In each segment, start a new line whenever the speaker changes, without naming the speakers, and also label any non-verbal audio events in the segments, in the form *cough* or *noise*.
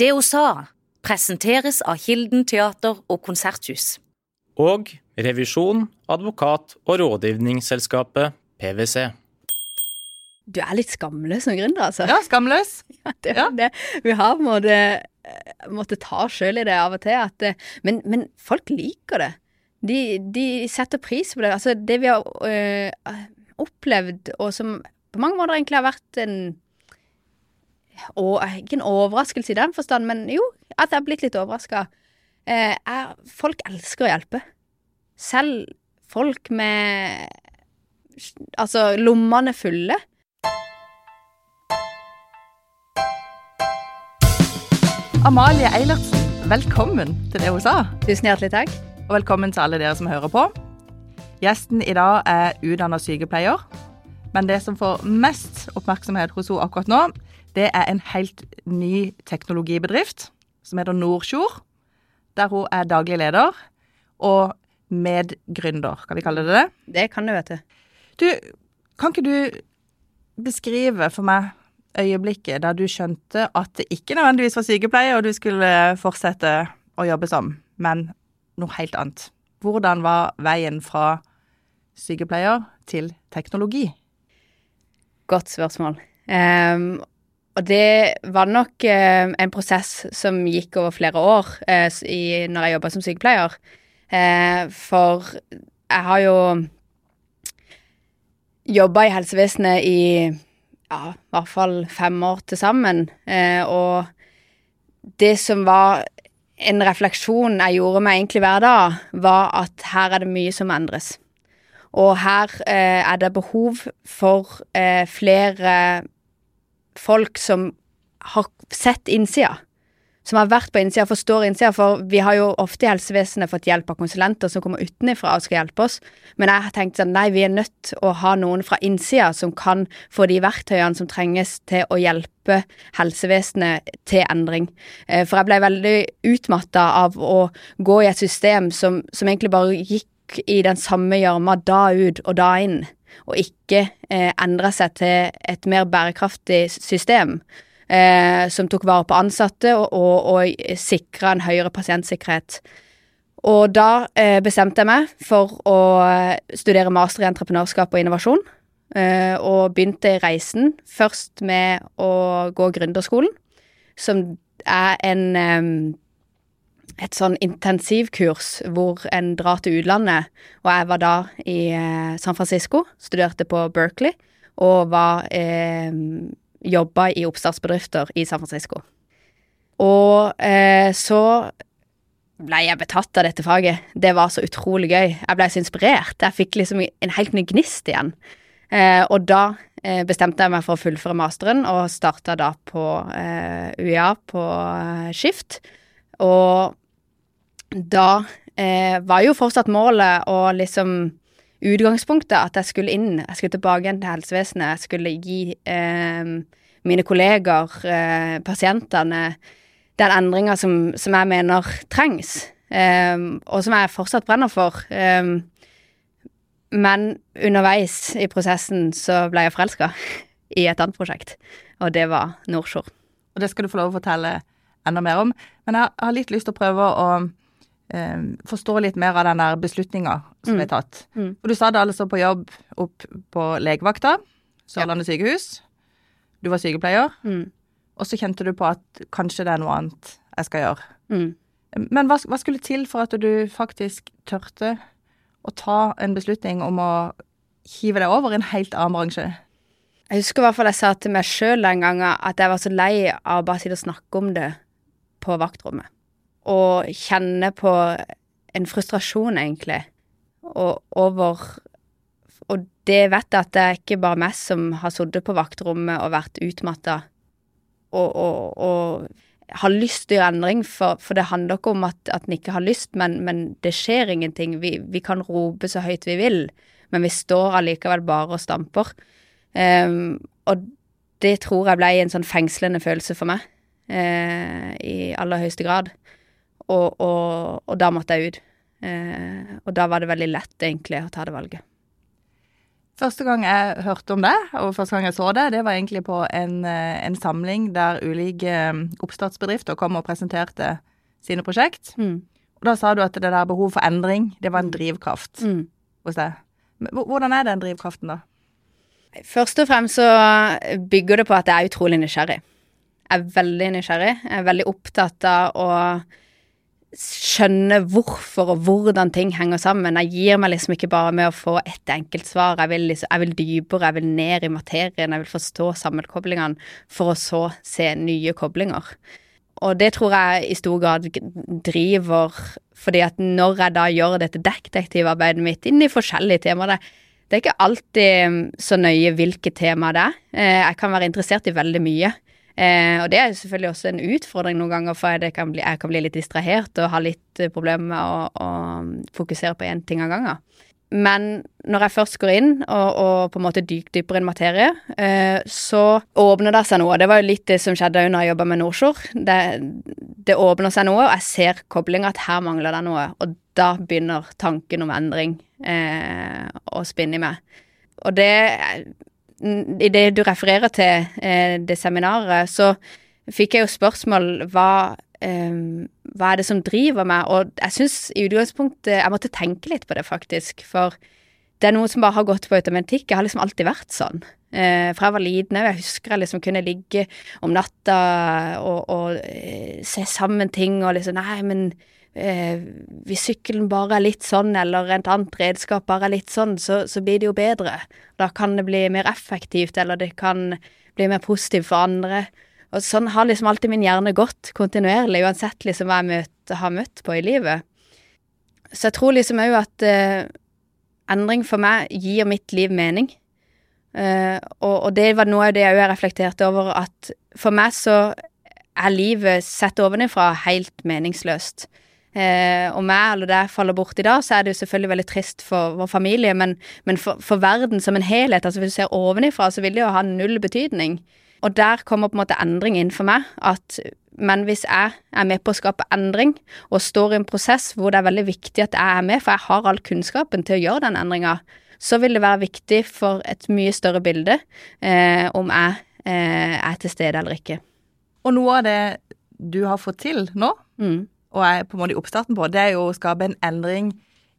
Det hun sa, presenteres av Kilden teater og konserthus.
Og revisjon, advokat og rådgivningsselskapet PwC.
Du er litt skamløs som gründer, altså.
Ja, skamløs. *laughs*
Det er
Ja.
det. Vi har på en måte eh, måtte ta sjøl i det av og til. At, men, men folk liker det. De, de setter pris på det. Altså, det vi har øh, opplevd, og som på mange måter egentlig har vært en Ikke en overraskelse i den forstand, men jo, at jeg har blitt litt overraska. Eh, folk elsker å hjelpe. Selv folk med Altså, lommene fulle.
Amalie Eilertsen, velkommen til det hun sa.
Tusen hjertelig takk.
Og velkommen til alle dere som hører på. Gjesten i dag er utdanna sykepleier. Men det som får mest oppmerksomhet hos henne akkurat nå, det er en helt ny teknologibedrift som heter Nordsjord. Der hun er daglig leder og medgründer, kan vi kalle det det?
Det kan du, vet du.
Du, kan ikke du beskrive for meg øyeblikket da du skjønte at det ikke nødvendigvis var sykepleier og du skulle fortsette å jobbe som, men noe helt annet? Hvordan var veien fra sykepleier til teknologi?
Godt spørsmål. Ehm, og det var nok eh, en prosess som gikk over flere år eh, i, når jeg jobba som sykepleier. Eh, for jeg har jo jobba i helsevesenet i ja, i hvert fall fem år til sammen. Eh, og det som var en refleksjon jeg gjorde meg egentlig hver dag, var at her er det mye som endres. Og her eh, er det behov for eh, flere folk som har sett innsida. Som har vært på innsida, forstår innsida. For vi har jo ofte i helsevesenet fått hjelp av konsulenter som kommer utenfra og skal hjelpe oss. Men jeg har tenkt sånn, nei, vi er nødt til å ha noen fra innsida som kan få de verktøyene som trenges til å hjelpe helsevesenet til endring. Eh, For jeg ble veldig utmatta av å gå i et system som, som egentlig bare gikk i den samme gjørma da ut og da inn, og ikke eh, endra seg til et mer bærekraftig system. Eh, som tok vare på ansatte og, og, og sikra en høyere pasientsikkerhet. Og da eh, bestemte jeg meg for å eh, studere master i entreprenørskap og innovasjon. Eh, og begynte reisen først med å gå gründerskolen, som er en eh, et sånn intensivkurs hvor en drar til utlandet. Og jeg var da i eh, San Francisco, studerte på Berkeley, og var eh, jobba i oppstartsbedrifter i San Francisco. Og eh, så ble jeg betatt av dette faget. Det var så utrolig gøy. Jeg ble så inspirert. Jeg fikk liksom en helt ny gnist igjen. Eh, og da eh, bestemte jeg meg for å fullføre masteren, og starta da på eh, UiA på eh, skift. Og da eh, var jo fortsatt målet og liksom utgangspunktet at jeg skulle inn, jeg skulle tilbake igjen til helsevesenet. Jeg skulle gi eh, mine kolleger, eh, pasientene, den endringa som, som jeg mener trengs, eh, og som jeg fortsatt brenner for. Eh, men underveis i prosessen så ble jeg forelska i et annet prosjekt, og det var Nordsjord.
Og det skal du få lov å fortelle enda mer om. Men jeg har litt lyst til å prøve å forstå litt mer av den der beslutninga som
Mm.
er tatt.
Mm.
For du satt altså på jobb opp på legevakta, Sørlandet sykehus. Du var sykepleier,
Mm.
og så kjente du på at kanskje det er noe annet jeg skal gjøre.
Mm.
Men hva, hva skulle til for at du faktisk tørte å ta en beslutning om å hive deg over i en helt annen bransje?
Jeg husker i hvert fall jeg sa til meg sjøl den gangen at jeg var så lei av å bare sitte og snakke om det på vaktrommet. Og kjenne på en frustrasjon, egentlig, og over Og det vet jeg at det er ikke bare meg som har sittet på vaktrommet og vært utmatta og, og, og har lyst til å gjøre endring, for, for det handler ikke om at, at en ikke har lyst, men, men det skjer ingenting. Vi, vi kan rope så høyt vi vil, men vi står allikevel bare og stamper. Um, og det tror jeg ble en sånn fengslende følelse for meg, eh, i aller høyeste grad. Og, og, og da måtte jeg ut. Eh, og da var det veldig lett, egentlig, å ta det valget.
Første gang jeg hørte om det, og første gang jeg så det, det var egentlig på en, eh, en samling der ulike eh, oppstartsbedrifter kom og presenterte sine prosjekt.
Mm.
Og da sa du at det der behov for endring, det var en drivkraft
Mm.
hos deg. Hvordan er den drivkraften, da?
Først og fremst så bygger det på at jeg er utrolig nysgjerrig. Jeg er veldig nysgjerrig. Jeg er veldig opptatt av å skjønne hvorfor og hvordan ting henger sammen. Jeg gir meg liksom ikke bare med å få ett enkelt svar. Jeg vil, liksom, jeg vil dypere, jeg vil ned i materien, jeg vil forstå sammenkoblingene for å så se nye koblinger. Og det tror jeg i stor grad driver fordi at når jeg da gjør dette detektivarbeidet mitt inn i forskjellige temaer det, det er ikke alltid så nøye hvilket tema det er. Eh, Jeg kan være interessert i veldig mye. Eh, og det er selvfølgelig også en utfordring noen ganger, for jeg kan bli, jeg kan bli litt distrahert og ha litt eh, problemer med å, å fokusere på én ting av gangen. Men når jeg først går inn og, og på en måte dykdyper inn materie, eh, så åpner det seg noe. Det var jo litt det som skjedde når jeg jobba med Nordsjord. Det, det åpner seg noe, og jeg ser koblinga at her mangler det noe. Og da begynner tanken om endring eh, å spinne i meg. Og det i det du refererer til, eh, det seminaret, så fikk jeg jo spørsmål hva, eh, hva er det som driver meg, og jeg syns i utgangspunktet jeg måtte tenke litt på det, faktisk. For det er noe som bare har gått på automatikk. Jeg har liksom alltid vært sånn. Eh, fra jeg var liten òg. Jeg husker jeg liksom kunne ligge om natta og, og eh, se sammen ting og liksom Nei, men eh, hvis sykkelen bare er litt sånn, eller et annet redskap bare er litt sånn, så, så blir det jo bedre. Da kan det bli mer effektivt, eller det kan bli mer positivt for andre. Og sånn har liksom alltid min hjerne gått kontinuerlig, uansett liksom hva jeg møter, har møtt på i livet. Så jeg tror liksom òg at eh, endring for meg gir mitt liv mening. Uh, og, og det var noe av det jeg reflekterte over, at for meg så er livet sett ovenifra helt meningsløst. Eh, og meg eller deg faller bort i dag, så er det jo selvfølgelig veldig trist for vår familie, men, men for, for, verden som en helhet, altså hvis du ser ovenifra, så vil det jo ha null betydning. Og der kommer på en måte endring inn for meg. at men hvis jeg er med på å skape endring, og står i en prosess hvor det er veldig viktig at jeg er med, for jeg har all kunnskapen til å gjøre den endringa, så vil det være viktig for et mye større bilde eh, om jeg eh, er til stede eller ikke.
Og noe av det du har fått til nå,
Mm.
Og er på en måte i oppstarten på, det er jo å skape en endring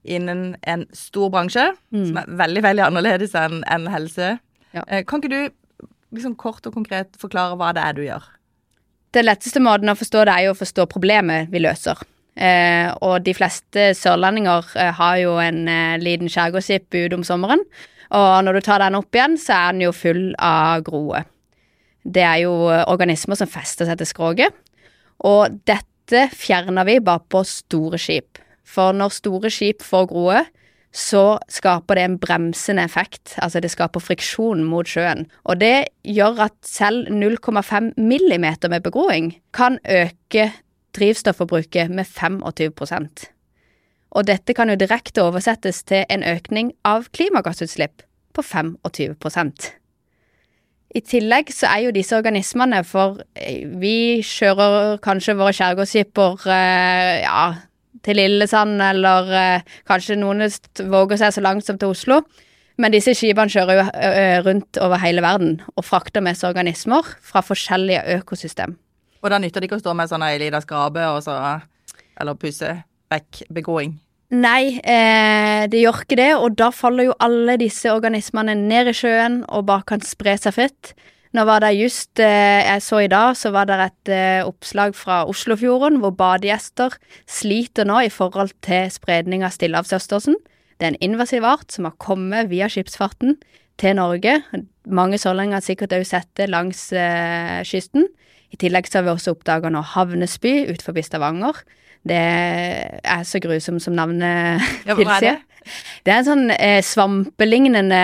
innen en stor bransje,
Mm.
som er veldig, veldig annerledes enn en helse.
Ja.
Eh, Kan ikke du liksom kort og konkret forklare hva det er du gjør?
Den letteste måten å forstå det er jo å forstå problemet vi løser. Eh, og de fleste sørlendinger eh, har jo en eh, liten skjærgårdsskip ute om sommeren. Og når du tar den opp igjen, så er den jo full av groe. Det er jo organismer som fester seg til skroget. Og dette fjerner vi bare på store skip. For når store skip får groe, så skaper det en bremsende effekt. Altså det skaper friksjon mot sjøen. Og det gjør at selv 0,5 millimeter med begroing kan øke drivstofforbruket med 25% Og dette kan jo direkte oversettes til en økning av klimagassutslipp på 25 i tillegg så er jo disse organismene, for eh, vi kjører kanskje våre skjærgårdsskipper eh, ja, til Lillesand, eller eh, kanskje noen våger seg så langt som til Oslo. Men disse skipene kjører jo rundt over hele verden og frakter med seg organismer fra forskjellige økosystem.
Og da nytter det ikke å stå med sånn ei lita skrape Eller pusse vekk begroing.
Nei, eh, det gjør ikke det, og da faller jo alle disse organismene ned i sjøen og bare kan spre seg fritt. Nå var det just eh, Jeg så i dag, så var det et eh, oppslag fra Oslofjorden hvor badegjester sliter nå i forhold til spredning av stillehavsøstersen. Det er en invasiv art som har kommet via skipsfarten til Norge. Mange sørlendinger har sikkert også sett det langs eh, kysten. I tillegg så har vi også oppdaga nå havnespy utenfor Stavanger. Det er så grusomt som navnet
Ja, hva er det?
tilsier. Det er en sånn eh, svampelignende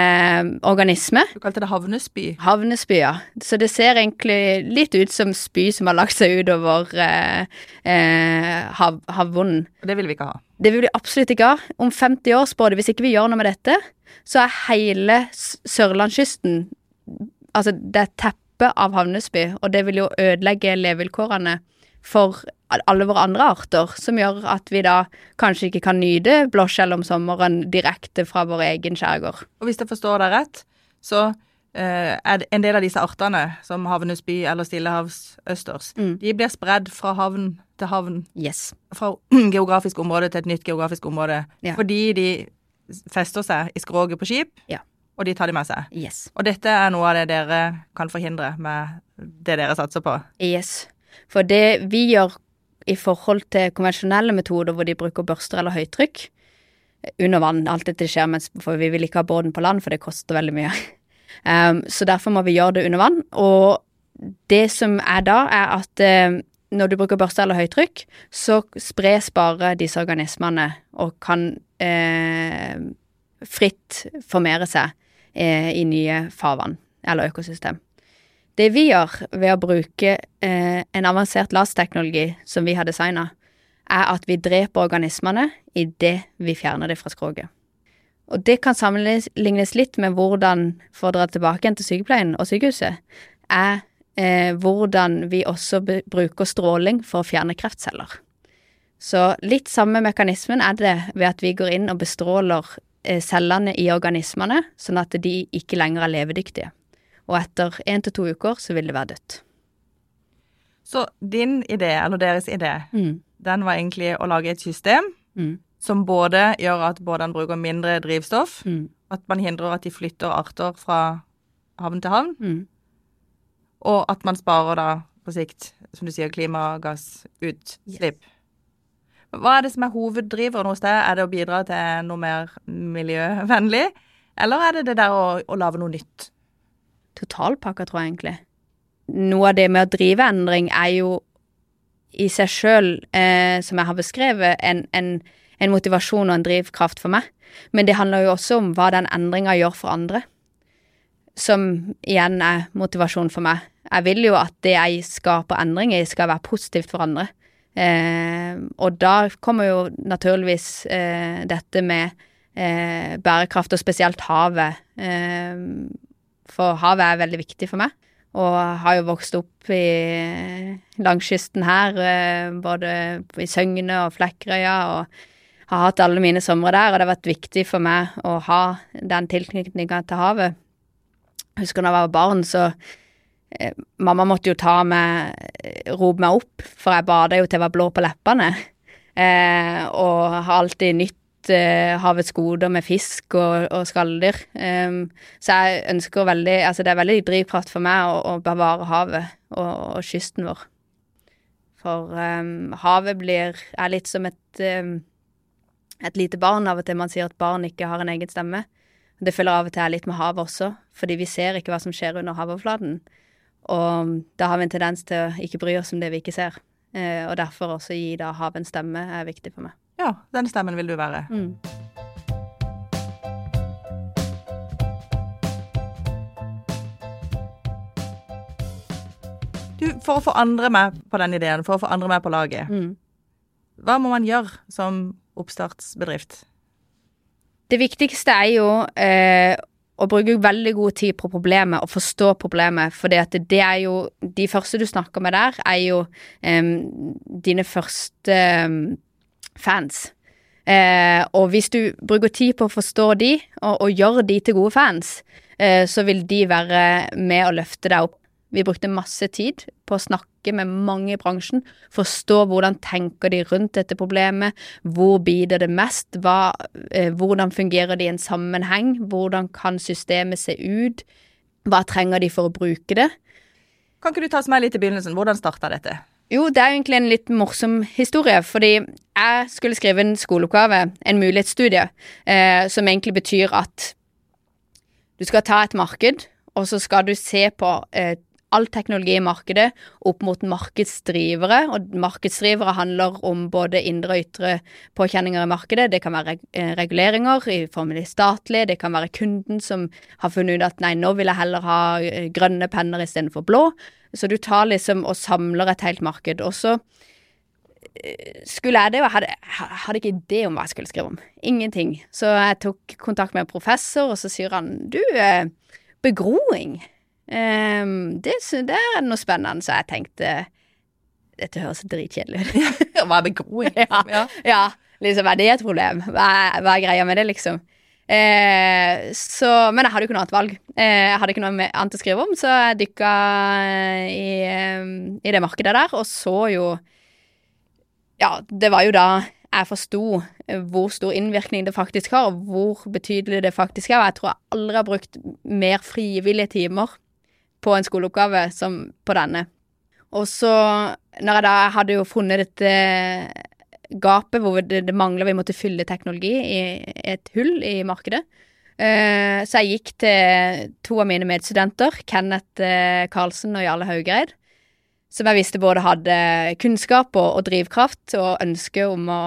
organisme.
Du kalte det havnespy.
Havnespy, ja. Så det ser egentlig litt ut som spy som har lagt seg utover eh, eh, hav, havbunnen.
Det vil vi ikke ha.
Det vil vi absolutt ikke ha. Om 50 år, spår det, hvis ikke vi gjør noe med dette, så er hele sørlandskysten Altså, det er teppet av havnespy, og det vil jo ødelegge levevilkårene for alle våre andre arter, som gjør at vi da kanskje ikke kan nyte blåskjell om sommeren direkte fra vår egen skjærgård.
Og hvis jeg forstår deg rett, så eh, er en del av disse artene, som havnesby eller stillehavsøsters,
Mm.
de blir spredd fra havn til havn,
Yes.
fra *clears throat* geografisk område til et nytt geografisk område,
Ja.
fordi de fester seg i skroget på skip,
Ja.
og de tar de med seg.
Yes.
Og dette er noe av det dere kan forhindre med det dere satser på.
Yes. For det vi gjør i forhold til konvensjonelle metoder hvor de bruker børster eller høytrykk under vann, alt dette skjer mens For vi vil ikke ha båten på land, for det koster veldig mye. *laughs* Um, så derfor må vi gjøre det under vann. Og det som er da, er at uh, når du bruker børste eller høytrykk, så spres bare disse organismene og kan uh, fritt formere seg uh, i nye farvann eller økosystem. Det vi gjør ved å bruke eh, en avansert laserteknologi som vi har designa, er at vi dreper organismene idet vi fjerner det fra skroget. Og det kan sammenlignes litt med hvordan, for å dra tilbake igjen til sykepleien og sykehuset, er eh, hvordan vi også bruker stråling for å fjerne kreftceller. Så litt samme mekanismen er det ved at vi går inn og bestråler eh, cellene i organismene, sånn at de ikke lenger er levedyktige. Og etter én til to uker så vil det være dødt.
Så din idé, eller deres idé, den var egentlig å lage et system
Mm.
som både gjør at båtene bruker mindre drivstoff,
Mm.
at man hindrer at de flytter arter fra havn til havn,
Mm.
og at man sparer da på sikt, som du sier, klimagassutslipp. Hva er det som er hoveddriveren hos deg? Er det å bidra til noe mer miljøvennlig, eller er det det der å, å lage noe nytt?
Totalpakka, tror jeg egentlig. Noe av det med å drive endring er jo i seg sjøl, eh, som jeg har beskrevet, en, en, en motivasjon og en drivkraft for meg. Men det handler jo også om hva den endringa gjør for andre. Som igjen er motivasjon for meg. Jeg vil jo at det jeg skaper endring i, skal være positivt for andre. Eh, og da kommer jo naturligvis eh, dette med eh, bærekraft, og spesielt havet. Eh, for havet er veldig viktig for meg. Og har jo vokst opp i, langkysten her, eh, både i Søgne og Flekkerøya, og har hatt alle mine somre der, og det har vært viktig for meg å ha den tilknytninga til havet. Jeg husker da jeg var barn, så eh, Mamma måtte jo ta meg rope meg opp, for jeg bada jo til jeg var blå på leppene. Eh, og har alltid nytt eh, havets goder med fisk og, og skalldyr. Um, så jeg ønsker veldig Altså, det er veldig drivkraft for meg å, å bevare havet og, og kysten vår. For um, havet blir er litt som et um, et lite barn av og til. Man sier at barn ikke har en egen stemme. Det følger av og til litt med havet også, fordi vi ser ikke hva som skjer under havoverflaten. Og da har vi en tendens til å ikke bry oss om det vi ikke ser. Eh, og derfor også gi da havet en stemme er viktig for meg.
Ja, den stemmen vil du være.
Mm.
Du, for å få andre med på den ideen, for å få andre med på laget,
Mm.
hva må man gjøre som oppstartsbedrift?
Det viktigste er jo eh, å bruke veldig god tid på problemet og forstå problemet, for det, det er jo De første du snakker med der, er jo eh, dine første em, fans. Eh, og hvis du bruker tid på å forstå de, og, og gjøre de til gode fans, eh, så vil de være med å løfte deg opp. Vi brukte masse tid på å snakke med mange i bransjen, forstå hvordan tenker de rundt dette problemet, hvor biter det mest, hva, eh, hvordan fungerer det i en sammenheng, hvordan kan systemet se ut, hva trenger de for å bruke det.
Kan ikke du ta oss med litt i begynnelsen? Hvordan starta dette?
Jo, det er egentlig en litt morsom historie, fordi jeg skulle skrive en skoleoppgave, en mulighetsstudie, eh, som egentlig betyr at du skal ta et marked, og så skal du se på eh, all teknologi i markedet opp mot markedsdrivere, og markedsdrivere handler om både indre og ytre påkjenninger i markedet. Det kan være eh, reguleringer i form av statlige, det kan være kunden som har funnet ut at nei, nå vil jeg heller ha eh, grønne penner istedenfor blå. Så du tar liksom og samler et helt marked. Og så eh, skulle jeg det, og hadde, hadde ikke idé om hva jeg skulle skrive om. Ingenting. Så jeg tok kontakt med en professor, og så sier han du, begroing, eh, det, der er det noe spennende. Så jeg tenkte dette høres dritkjedelig ut.
Hva er begroing? *laughs*
Ja.
Ja.
ja, liksom, er det et problem? Hva hva er greia med det, liksom? Eh, så, men jeg hadde jo ikke noe annet valg. Eh, jeg hadde ikke noe annet å skrive om, så jeg dykka i, eh, i det markedet der, og så jo Ja, det var jo da jeg forsto hvor stor innvirkning det faktisk har, og hvor betydelig det faktisk er. Og jeg tror jeg aldri har brukt mer frivillige timer på en skoleoppgave som på denne. Og så, når jeg da hadde jo funnet dette gapet hvor det, det mangla, vi måtte fylle teknologi i et hull i markedet. Eh, så jeg gikk til to av mine medstudenter, Kenneth eh, Karlsen og Jarle Haugereid, som jeg visste både hadde kunnskap og, og drivkraft og ønske om å,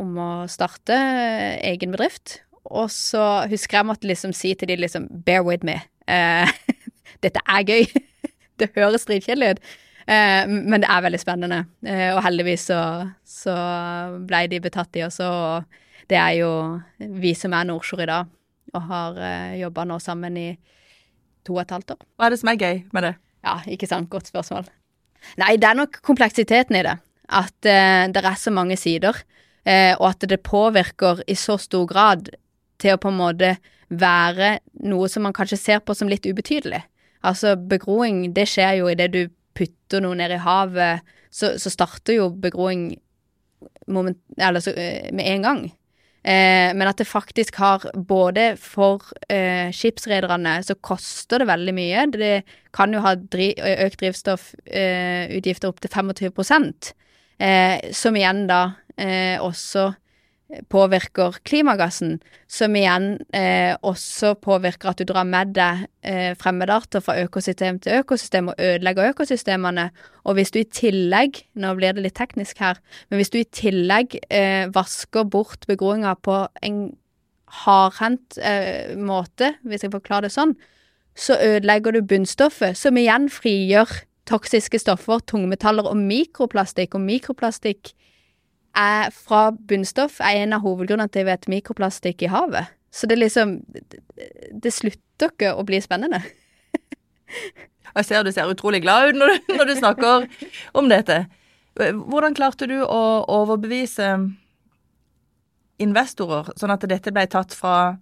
om å starte eh, egen bedrift. Og så husker jeg måtte liksom si til de liksom Bear with me. Eh, *laughs* dette er gøy. *laughs* det høres dritkjedelig ut. Eh, men det er veldig spennende. Eh, og heldigvis så, så ble de betatt i også. Og det er jo vi som er Nordsjord i dag, og har eh, jobba nå sammen i to og et halvt år.
Hva er det som er gøy med det?
Ja, ikke sant. Godt spørsmål. Nei, det er nok kompleksiteten i det. At eh, det er så mange sider, eh, og at det påvirker i så stor grad til å på en måte være noe som man kanskje ser på som litt ubetydelig. Altså, begroing, det skjer jo idet du putter noe ned i havet, så, så starter jo begroing moment, eller så, eh, med en gang. Eh, men at det faktisk har både for eh, skipsrederne så koster det veldig mye. Det kan jo ha dri økt drivstoffutgifter eh, opp til 25 eh, som igjen da eh, også påvirker klimagassen, som igjen eh, også påvirker at du drar med deg eh, fremmedarter fra økosystem til økosystem og ødelegger økosystemene. Og hvis du i tillegg, nå blir det litt teknisk her, men hvis du i tillegg eh, vasker bort begroinga på en hardhendt eh, måte, hvis jeg forklarer det sånn, så ødelegger du bunnstoffet, som igjen frigjør toksiske stoffer, tungmetaller og mikroplastikk. Og mikroplastikk er fra bunnstoff er en av hovedgrunnene til at vi vet mikroplastikk i havet. Så det liksom Det slutter ikke å bli spennende. *laughs*
Jeg ser du ser utrolig glad ut når du, når du snakker om dette. Hvordan klarte du å overbevise investorer, sånn at dette ble tatt fra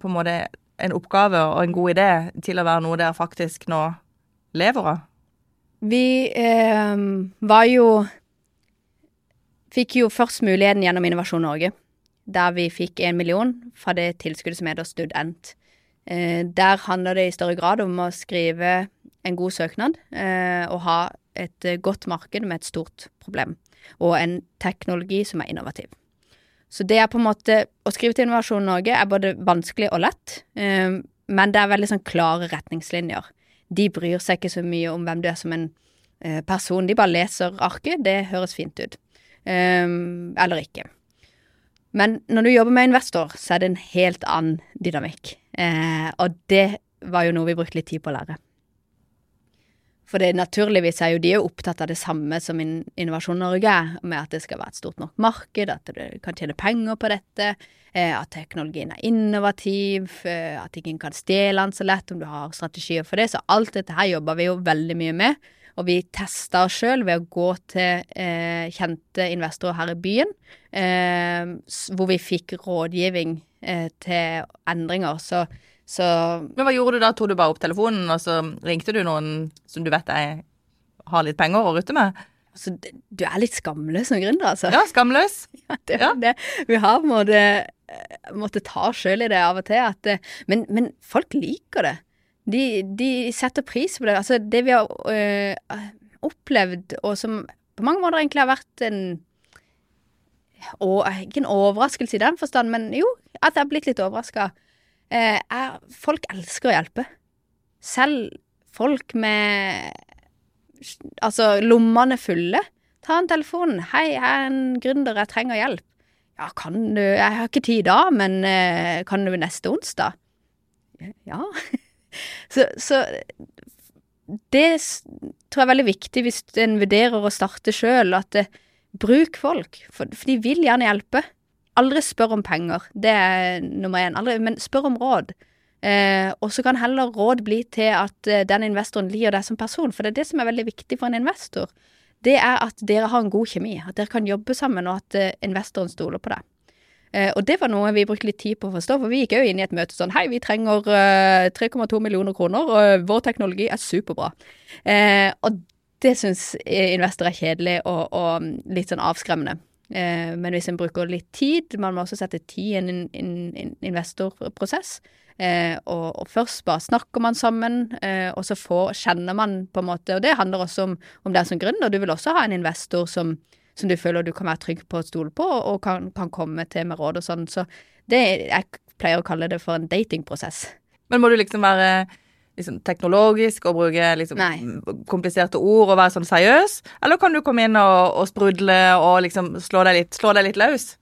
på en måte en oppgave og en god idé til å være noe dere faktisk nå lever av?
Vi eh, var jo Fikk jo først muligheten gjennom Innovasjon Norge, der vi fikk en million fra det tilskuddet som heter Student. Eh, der handler det i større grad om å skrive en god søknad eh, og ha et eh, godt marked med et stort problem, og en teknologi som er innovativ. Så det er på en måte Å skrive til Innovasjon Norge er både vanskelig og lett, eh, men det er veldig sånn klare retningslinjer. De bryr seg ikke så mye om hvem du er som en person, de bare leser arket, det høres fint ut. Um, eller ikke. Men når du jobber med investor, så er det en helt annen dynamikk. Eh, og det var jo noe vi brukte litt tid på å lære. For det naturligvis er jo de opptatt av det samme som Innovasjon Norge er, med at det skal være et stort nok marked, at du kan tjene penger på dette, eh, at teknologien er innovativ, eh, at ingen kan stjele den så lett om du har strategier for det. Så alt dette her jobber vi jo veldig mye med. Og vi testa oss sjøl ved å gå til eh, kjente investorer her i byen, eh, hvor vi fikk rådgivning eh, til endringer. Så, så
Men hva gjorde du da? Tok du bare opp telefonen, og så ringte du noen som du vet er, har litt penger å rutte med?
altså, du er litt skamløs som gründer, altså.
Ja, skamløs. *laughs*
Ja, det,
Ja.
det. Vi har på en måte måttet ta sjøl i det av og til. At, men, men folk liker det. De, de setter pris på det. Altså, det vi har øh, opplevd, og som på mange måter egentlig har vært en og, Ikke en overraskelse i den forstand, men jo, at jeg har blitt litt overraska. Eh, folk elsker å hjelpe. Selv folk med Altså, lommene fulle. Ta en telefon. 'Hei, jeg er en gründer, jeg trenger hjelp.' Ja, kan du Jeg har ikke tid da, men eh, kan du neste onsdag? Ja. *laughs* så, så det tror jeg er veldig viktig hvis en vurderer å starte sjøl, at det, bruk folk, for, for de vil gjerne hjelpe. Aldri spør om penger, det er nummer én. Aldri, men spør om råd. Eh, og så kan heller råd bli til at eh, den investoren liker deg som person, for det er det som er veldig viktig for en investor. det er at dere har en god kjemi. At dere kan jobbe sammen, og at eh, investoren stoler på deg. Eh, og det var noe vi brukte litt tid på å forstå, for vi gikk jo inn i et møte sånn Hei, vi trenger eh, 3,2 millioner kroner, og vår teknologi er superbra. Eh, og det syns investorer er kjedelig og, og litt sånn avskremmende. Eh, men hvis en bruker litt tid, man må også sette tid i en, en, en investorprosess. Eh, og, og, først bare snakker man sammen, eh, og så får, kjenner man på en måte Og det handler også om, om deg som gründer. Du vil også ha en investor som, som, du føler du kan være trygg på å stole på, og kan, kan komme til med råd og sånn. Så det, jeg pleier å kalle det for en datingprosess.
Men må du liksom være liksom, teknologisk og bruke liksom, kompliserte ord og være sånn seriøs? Eller kan du komme inn og, og sprudle og liksom slå deg litt, slå deg litt løs?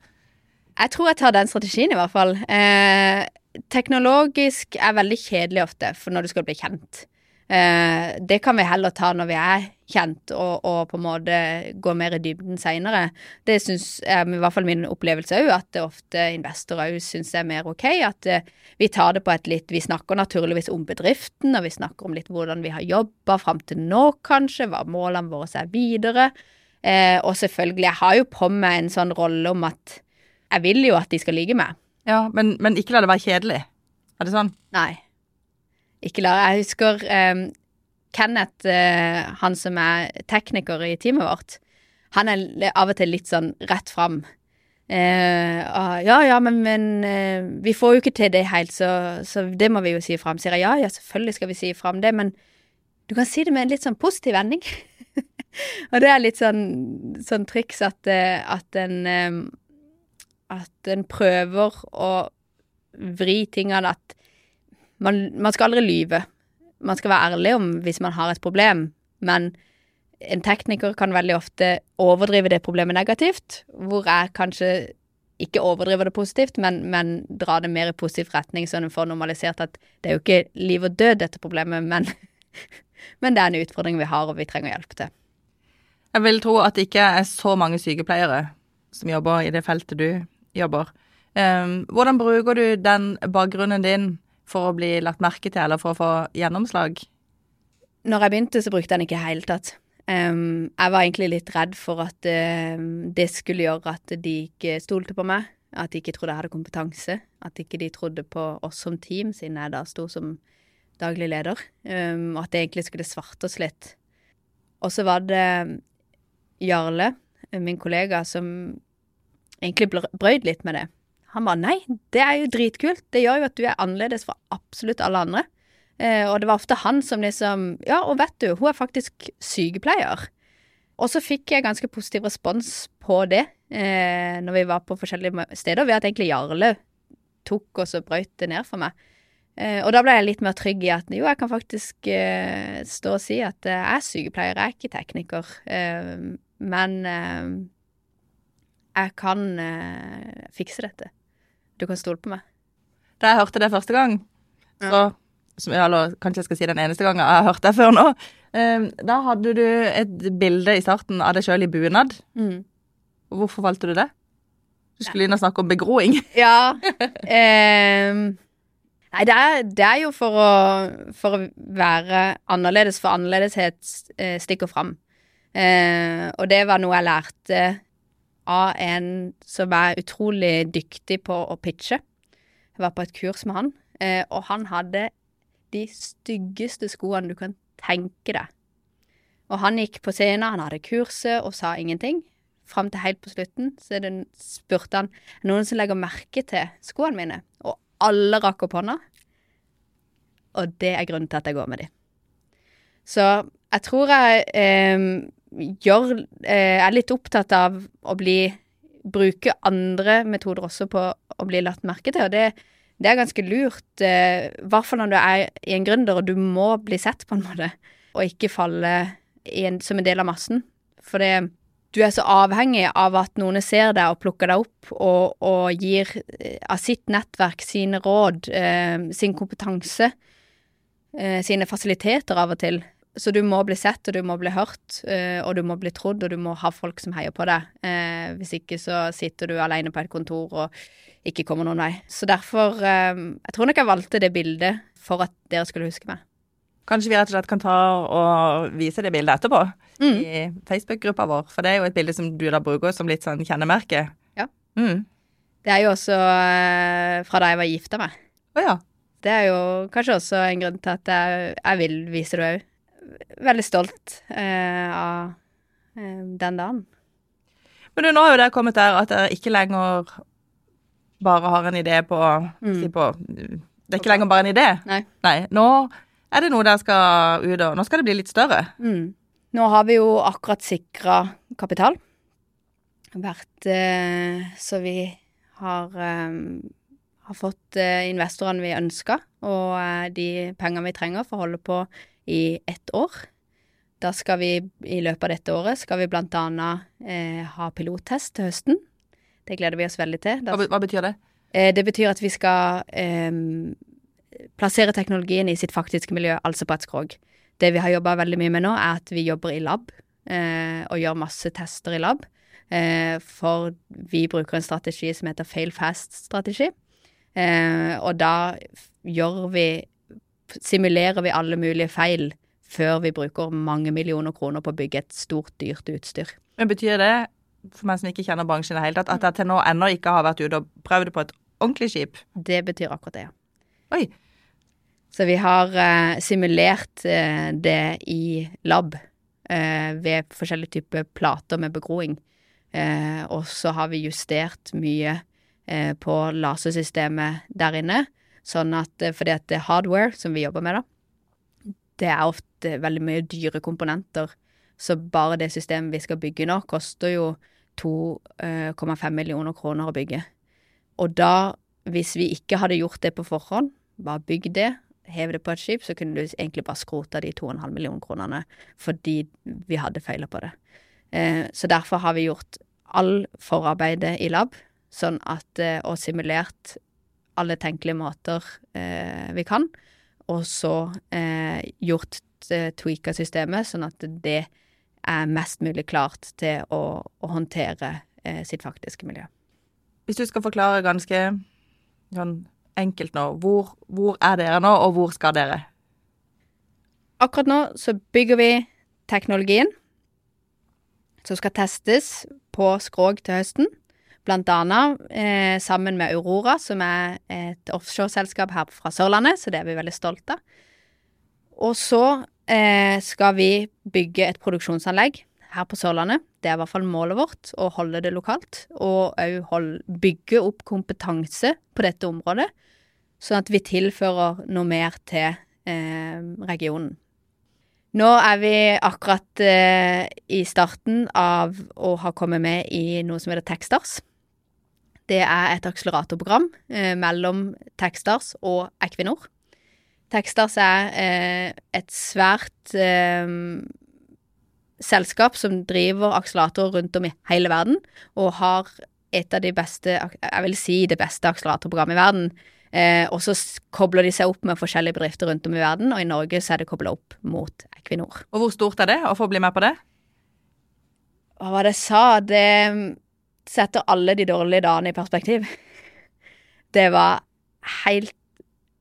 Jeg tror jeg tar den strategien, i hvert fall. Eh, teknologisk er veldig kjedelig ofte, for når du skal bli kjent. Eh, det kan vi heller ta når vi er kjent, og, og på en måte gå mer i dybden seinere. Det syns eh, i hvert fall min opplevelse òg, at det ofte investorer òg syns er mer ok. At eh, vi tar det på et litt Vi snakker naturligvis om bedriften, og vi snakker om litt hvordan vi har jobba fram til nå, kanskje, hva målene våre er videre. Eh, og selvfølgelig, jeg har jo på meg en sånn rolle om at jeg vil jo at de skal like meg.
Ja, men, men ikke la det være kjedelig. Er det sånn?
Nei ikke Lara. Jeg husker um, Kenneth, uh, han som er tekniker i teamet vårt, han er av og til litt sånn rett fram. Uh, ja, ja, men, men uh, vi får jo ikke til det helt, så, så, det må vi jo si fram. Sier jeg ja, ja, selvfølgelig skal vi si fram det, men du kan si det med en litt sånn positiv vending. *laughs* og det er litt sånn, sånn triks at, at en um, At en prøver å vri tingene at man, man, skal aldri lyve. Man skal være ærlig om hvis man har et problem, men en tekniker kan veldig ofte overdrive det problemet negativt, hvor jeg kanskje ikke overdriver det positivt, men, men drar det mer i positiv retning, så en får normalisert at det er jo ikke liv og død, dette problemet, men, *laughs* men det er en utfordring vi har, og vi trenger hjelp til.
Jeg vil tro at det ikke er så mange sykepleiere som jobber i det feltet du jobber. Um, hvordan bruker du den bakgrunnen din for å bli lagt merke til, eller for å få gjennomslag?
Når jeg begynte, så brukte jeg den ikke i hele tatt. Um, jeg var egentlig litt redd for at uh, det skulle gjøre at de ikke stolte på meg. At de ikke trodde jeg hadde kompetanse. At ikke de trodde på oss som team, siden jeg da sto som daglig leder. Um, at det egentlig skulle svarte oss litt. Og så var det Jarle, min kollega, som egentlig brøyd litt med det. Han bare nei, det er jo dritkult. Det gjør jo at du er annerledes fra absolutt alle andre. Eh, og det var ofte han som liksom Ja, og vet du, hun er faktisk sykepleier. Og så fikk jeg ganske positiv respons på det eh, når vi var på forskjellige steder, ved at egentlig Jarle tok og så brøyt det ned for meg. Eh, og da ble jeg litt mer trygg i at jo, jeg kan faktisk eh, stå og si at jeg er sykepleier, jeg er ikke tekniker. Eh, men eh, jeg kan fikse dette. Du kan stole på meg.
Da jeg hørte det første gang, så som, Eller kanskje jeg skal si den eneste gangen jeg har hørt det før nå. Um, da hadde du et bilde i starten av deg sjøl i bunad. Mm. Hvorfor valgte du det? Du skulle inn og snakke om begroing. *laughs*
ja. Um, nei, det er, det er, jo for å, for å være annerledes, for annerledeshet uh, stikker fram. Uh, og det var noe jeg lærte av en som er utrolig dyktig på å pitche. Jeg var på et kurs med han, eh, og han hadde de styggeste skoene du kan tenke deg. Og han gikk på scenen, han hadde kurset og sa ingenting. Fram til helt på slutten så den spurte han noen som legger merke til skoene mine. Og alle rakk opp hånda. Og det er grunnen til at jeg går med de. Så jeg tror jeg eh, gjør eh, Er litt opptatt av å bli Bruke andre metoder også på å bli latt merke til, og det, det er ganske lurt. I hvert fall når du er i en gründer og du må bli sett, på en måte, og ikke falle en, som en del av massen. For det, du er så avhengig av at noen ser deg og plukker deg opp og, og gir eh, av sitt nettverk sine råd, eh, sin kompetanse, eh, sine fasiliteter av og til. Så du må bli sett, og du må bli hørt, eh, og du må bli trodd, og du må ha folk som heier på deg. Eh, hvis ikke så sitter du alene på et kontor og ikke kommer noen vei. Så derfor eh, Jeg tror nok jeg valgte det bildet for at dere skulle huske meg.
Kanskje vi rett og slett kan ta og vise det bildet etterpå i Facebook-gruppa vår. For det er jo et bilde som du da bruker som litt sånn kjennemerke.
Ja.
Mm.
Det er jo også fra da jeg var gifta meg.
Å ja.
Det er jo kanskje også en grunn til at jeg, jeg vil vise det òg. Veldig stolt eh, av eh, den dagen.
Men nå har jo det kommet der at dere ikke lenger bare har en idé på, si på Det er ikke lenger bare en idé.
Nei.
Nei. Nå er det noe dere skal ut og Nå skal det bli litt større.
Mm. Nå har vi jo akkurat sikra kapital. Vært eh, Så vi har, eh, har fått eh, investorene vi ønska, og eh, de pengene vi trenger for å holde på i ett år. Da skal vi i løpet av dette året skal vi blant annet eh, ha pilottest til høsten. Det gleder vi oss veldig til. Da
Hva, betyr det?
Eh, Det betyr at vi skal eh, plassere teknologien i sitt faktiske miljø, altså på et skrog. Det vi har jobba veldig mye med nå, er at vi jobber i lab, eh, og gjør masse tester i lab. Eh, for vi bruker en strategi som heter fail fast-strategi. Eh, og da gjør vi Simulerer vi alle mulige feil før vi bruker mange millioner kroner på å bygge et stort, dyrt utstyr.
Men betyr det, for meg som ikke kjenner bransjen i det hele tatt, at jeg til nå ennå ikke har vært ute og prøvd det på et ordentlig skip?
Det betyr akkurat det, ja.
Oi.
Så vi har uh, simulert uh, det i lab uh, ved forskjellige typer plater med begroing. Og så har vi justert mye på lasersystemet der inne. Sånn at, eh, fordi at hardware som vi jobber med, da, det er ofte veldig mye dyre komponenter. Så bare det systemet vi skal bygge nå, koster jo 2,5 millioner kroner å bygge. Og da, hvis vi ikke hadde gjort det på forhånd, bare bygd det, hev det på et skip, så kunne du egentlig bare skrota de 2,5 millioner kronene fordi vi hadde feila på det. Eh, så derfor har vi gjort all forarbeidet i lab, sånn at, eh, og simulert alle tenkelige måter eh, vi kan, og så eh, gjort eh, tweaka systemet, sånn at det er mest mulig klart til å, å håndtere eh, sitt faktiske miljø.
Hvis du skal forklare ganske sånn enkelt nå, hvor, hvor er dere nå, og hvor skal dere?
Akkurat nå så bygger vi teknologien som skal testes på skrog til høsten. Blant annet eh, sammen med Aurora, som er et offshoreselskap her fra Sørlandet, så det er vi veldig stolte av. Og så eh, skal vi bygge et produksjonsanlegg her på Sørlandet. Det er i hvert fall målet vårt, å holde det lokalt. Og òg bygge opp kompetanse på dette området, sånn at vi tilfører noe mer til eh, regionen. Nå er vi akkurat eh, i starten av å ha kommet med i noe som heter Techstars. Det er et akseleratorprogram eh, mellom Techstars og Equinor. Techstars er eh, et svært eh, selskap som driver akseleratorer rundt om i hele verden, og har et av de beste, jeg vil si det beste akseleratorprogrammet i verden. Eh, og så kobler de seg opp med forskjellige bedrifter rundt om i verden, og i Norge så er det kobla opp mot Equinor.
Og hvor stort er det å få bli med på det?
Hva var det jeg sa? Det setter alle de dårlige dagene i perspektiv. Det var helt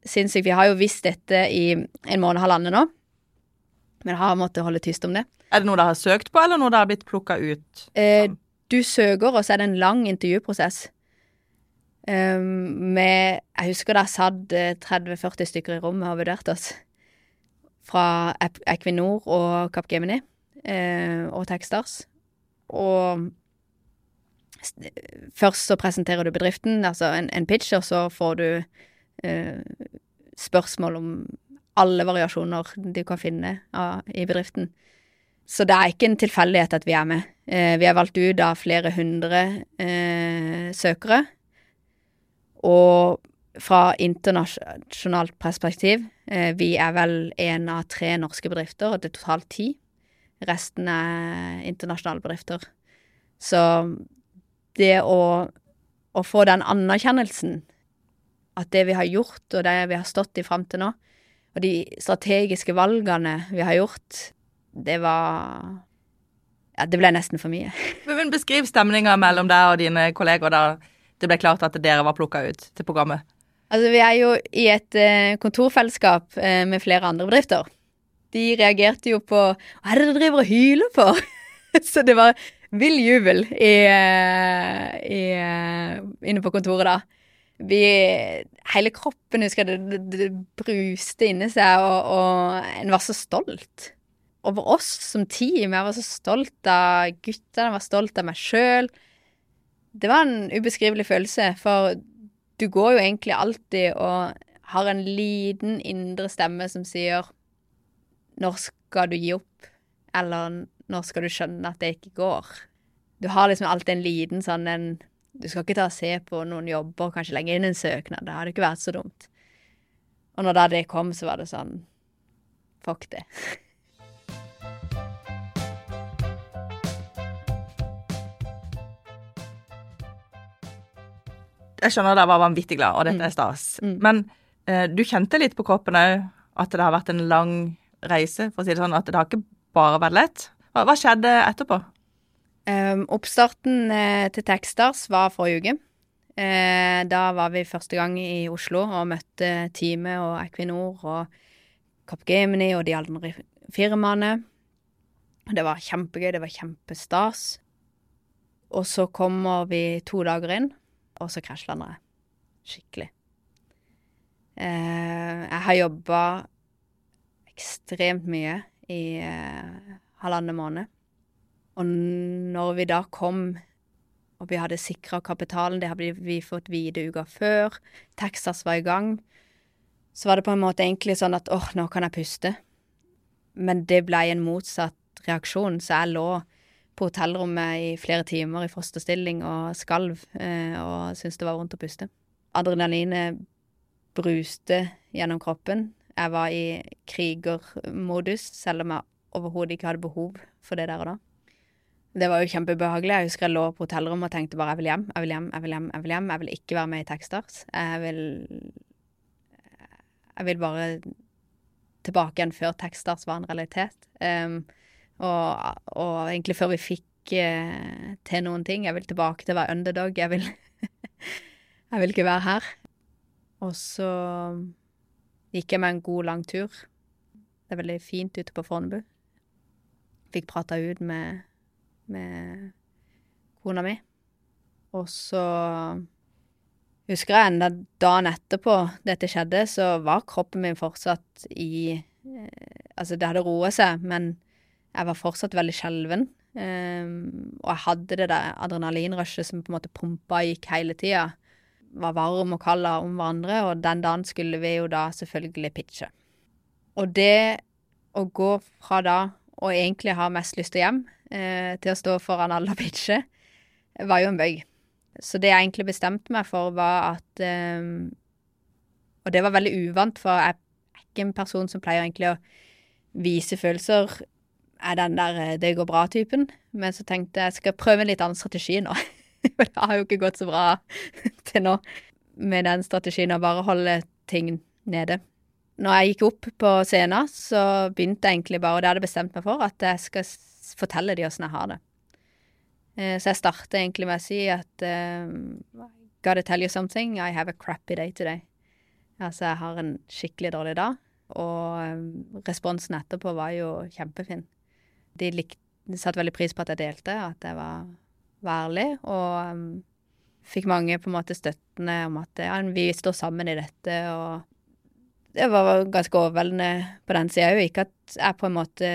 sinnssykt. Vi har jo visst dette i en måned og halvannen nå, men har måttet holde tyst om det.
Er det noe dere har søkt på, eller noe dere har blitt plukka ut?
Eh, du søker, og så er det en lang intervjuprosess. Um, med Jeg husker jeg satt eh, 30-40 stykker i rommet og vurderte oss. Fra Equinor og Capgemini eh, og Techstars. Og først så presenterer du bedriften, altså en, en pitch, og så får du eh, spørsmål om alle variasjoner du kan finne av, i bedriften. Så det er ikke en tilfeldighet at vi er med. Eh, vi er valgt ut av flere hundre eh, søkere. Og fra internasjonalt perspektiv, eh, vi er vel en av tre norske bedrifter, og det er totalt ti. Resten er internasjonale bedrifter. Så det å, å få den anerkjennelsen, at det vi har gjort, og det vi har stått i fram til nå, og de strategiske valgene vi har gjort, det var Ja, det ble nesten for mye. *laughs*
Men Beskriv stemninga mellom deg og dine kolleger da det ble klart at dere var plukka ut til programmet.
Altså, vi er jo i et eh, kontorfellesskap eh, med flere andre bedrifter. de reagerte jo på Hva er det dere driver og hyler for? *laughs* så det var vill jubel i, eh, i, eh, inne på kontoret da. Vi, hele kroppen husker jeg, det, det, det bruste inni seg, og, og en var så stolt over oss som team. Jeg var så stolt av guttene, jeg var stolt av meg sjøl. Det var en ubeskrivelig følelse, for du går jo egentlig alltid og har en liten indre stemme som sier Når skal du gi opp? Eller når skal du skjønne at det ikke går? Du har liksom alltid en liten sånn en Du skal ikke ta og se på noen jobber, kanskje legge inn en søknad. Det hadde ikke vært så dumt. Og når da det kom, så var det sånn Fuck det.
Jeg skjønner dere var vanvittig glad, og dette
Mm.
er stas.
Mm.
Men eh, du kjente litt på kroppen òg at det har vært en lang reise, for å si det sånn. At det har ikke bare vært lett. Hva, hva skjedde etterpå?
Um, oppstarten uh, til Techstars var forrige uke. Uh, da var vi første gang i Oslo og møtte teamet og Equinor og Capgemini og de andre firmaene. Det var kjempegøy, det var kjempestas. Og så kommer vi to dager inn, og så krasjlander jeg. Skikkelig. Uh, jeg har jobba ekstremt mye i eh, halvannen måned. Og når vi da kom, og vi hadde sikra kapitalen, det hadde vi fått vite uka før, Texas var i gang, så var det på en måte egentlig sånn at åh, nå kan jeg puste. Men det ble en motsatt reaksjon, så jeg lå på hotellrommet i flere timer i fosterstilling og skalv eh, og syntes det var vondt å puste. Adrenalinet bruste gjennom kroppen. Jeg var i krigermodus, selv om jeg overhodet ikke hadde behov for det der og da. Det var jo kjempebehagelig. Jeg husker jeg lå på hotellrommet og tenkte bare jeg vil hjem, jeg vil hjem, jeg vil hjem. Jeg vil hjem. Jeg vil ikke være med i Techstars. Jeg vil Jeg vil bare tilbake igjen før Techstars var en realitet. Um, og, og egentlig før vi fikk uh, til noen ting. Jeg vil tilbake til å være underdog. Jeg vil *laughs* Jeg vil ikke være her. Og så gikk jeg med en god, lang tur. Det er veldig fint ute på Fornebu. Fikk prata ut med, med kona mi. Og så husker jeg enda dagen etterpå dette skjedde, så var kroppen min fortsatt i eh, Altså, det hadde roa seg, men jeg var fortsatt veldig skjelven. Um, og jeg hadde det der adrenalinrushet som på en måte pumpa gikk hele tida. Var varm og kald om hverandre, og den dagen skulle vi jo da selvfølgelig pitche. Og det å gå fra da og egentlig har mest lyst til hjem, eh, til å stå foran alle og pitche, var jo en bøy. Så det jeg egentlig bestemte meg for, var at eh, Og det var veldig uvant, for jeg er ikke en person som pleier egentlig å vise følelser er den der eh, 'det går bra'-typen. Men så tenkte jeg jeg skal prøve en litt annen strategi nå. *laughs* For det har jo ikke gått så bra *laughs* til nå med den strategien å bare holde ting nede. Når jeg gikk opp på scenen, så begynte jeg egentlig bare, og det hadde jeg bestemt meg for, at jeg skal fortelle de åssen jeg har det. Eh, Så jeg starter egentlig med å si at um, Gotta tell you something, I have a crappy day today. Altså, jeg har en skikkelig dårlig dag. Og um, responsen etterpå var jo kjempefin. De likte, satte veldig pris på at jeg delte, at jeg var, var ærlig, og um, fikk mange på en måte støttende om at ja, vi står sammen i dette, og det var ganske overveldende på den sida òg. Ikke at jeg på en måte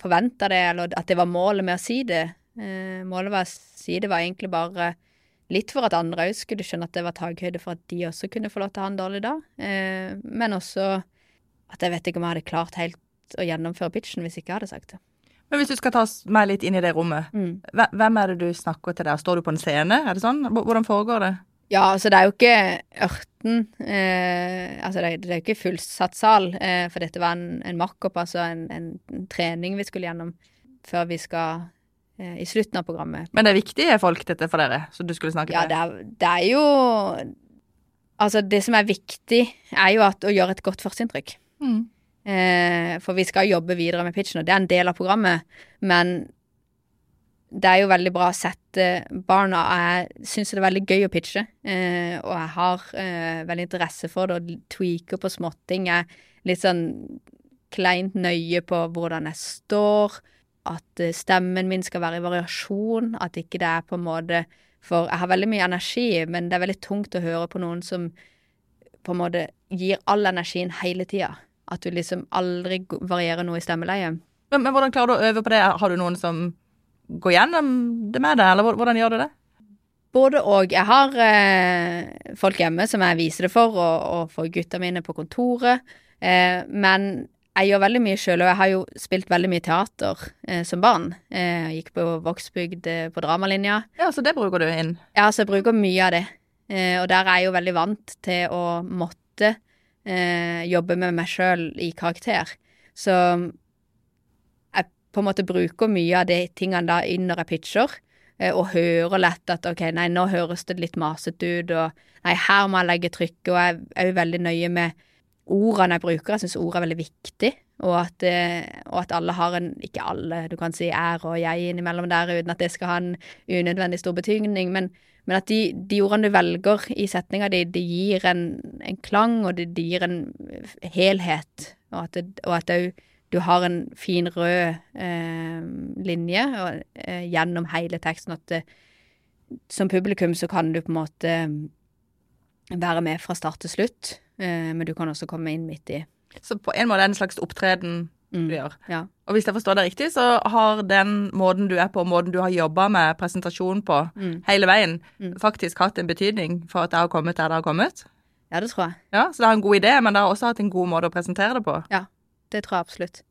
forventa det, eller at det var målet med å si det. Eh, målet med å si det var egentlig bare litt for at andre òg skulle skjønne at det var takhøyde for at de også kunne få lov til å ha en dårlig dag. Eh, men også at jeg vet ikke om jeg hadde klart helt å gjennomføre pitchen hvis ikke jeg hadde sagt det.
Men hvis du skal ta meg litt inn i det rommet, mm. hvem er det du snakker til der? Står du på en scene? Er det sånn? Hvordan foregår det?
Ja, altså det er jo ikke ørten eh, Altså det det er jo ikke fullsatt sal, eh, for dette var en, en markup, altså en, en, en trening vi skulle gjennom før vi skal eh, i slutten av programmet.
Men det er viktige folk, dette, for dere, som du skulle snakke
Ja,
til?
det er, det er jo Altså, det som er viktig, er jo at, å gjøre et godt førsteinntrykk.
Mm.
Eh, for vi skal jobbe videre med pitchen, og det er en del av programmet. Men det er jo veldig bra å sette barna Jeg syns det er veldig gøy å pitche, eh, og jeg har eh, veldig interesse for det og tweaker på småting. Jeg, er litt sånn kleint nøye på hvordan jeg står. At eh, stemmen min skal være i variasjon. At ikke det er på en måte For jeg har veldig mye energi, men det er veldig tungt å høre på noen som på en måte gir all energien hele tida. At du liksom aldri varierer noe i stemmeleiet.
Men, men hvordan klarer du å øve på det? Har du noen som går gjennom det med deg, eller hvordan gjør du det?
Både og. Jeg har eh, folk hjemme som jeg viser det for, og, og for gutta mine på kontoret. Eh, men jeg gjør veldig mye sjøl, og jeg har jo spilt veldig mye teater eh, som barn. Eh, jeg gikk på Vågsbygd eh, på dramalinja.
Ja, så det bruker du inn.
Ja, så jeg bruker mye av det. Eh, og der er jeg jo veldig vant til å måtte eh, jobbe med meg sjøl i karakter. Så på en måte bruker mye av de tingene da inn når jeg pitcher, eh, og hører lett at ok, nei, nå høres det litt masete ut, og nei, her må jeg legge trykket, og jeg er jo veldig nøye med ordene jeg bruker. Jeg syns ord er veldig viktig, og at, eh, og at alle har en Ikke alle, du kan si er og jeg innimellom der uten at det skal ha en unødvendig stor betydning, men, men at de, de ordene du velger i setninga di, de gir en, en klang, og de, de gir en helhet, og at, det, òg du har en fin rød eh, linje og, eh, gjennom hele teksten, at det, som publikum så kan du på en måte være med fra start til slutt, eh, men du kan også komme inn midt i.
Så på en måte er det en slags opptreden
Mm.
du gjør.
Ja.
Og hvis jeg forstår det riktig, så har den måten du er på, måten du har jobba med presentasjon på
Mm.
hele veien,
Mm.
faktisk hatt en betydning for at det har kommet der det har kommet.
ja, det tror jeg.
Ja, Så det har en god idé, men det har også hatt en god måte å presentere det på.
Det tror jeg absolutt.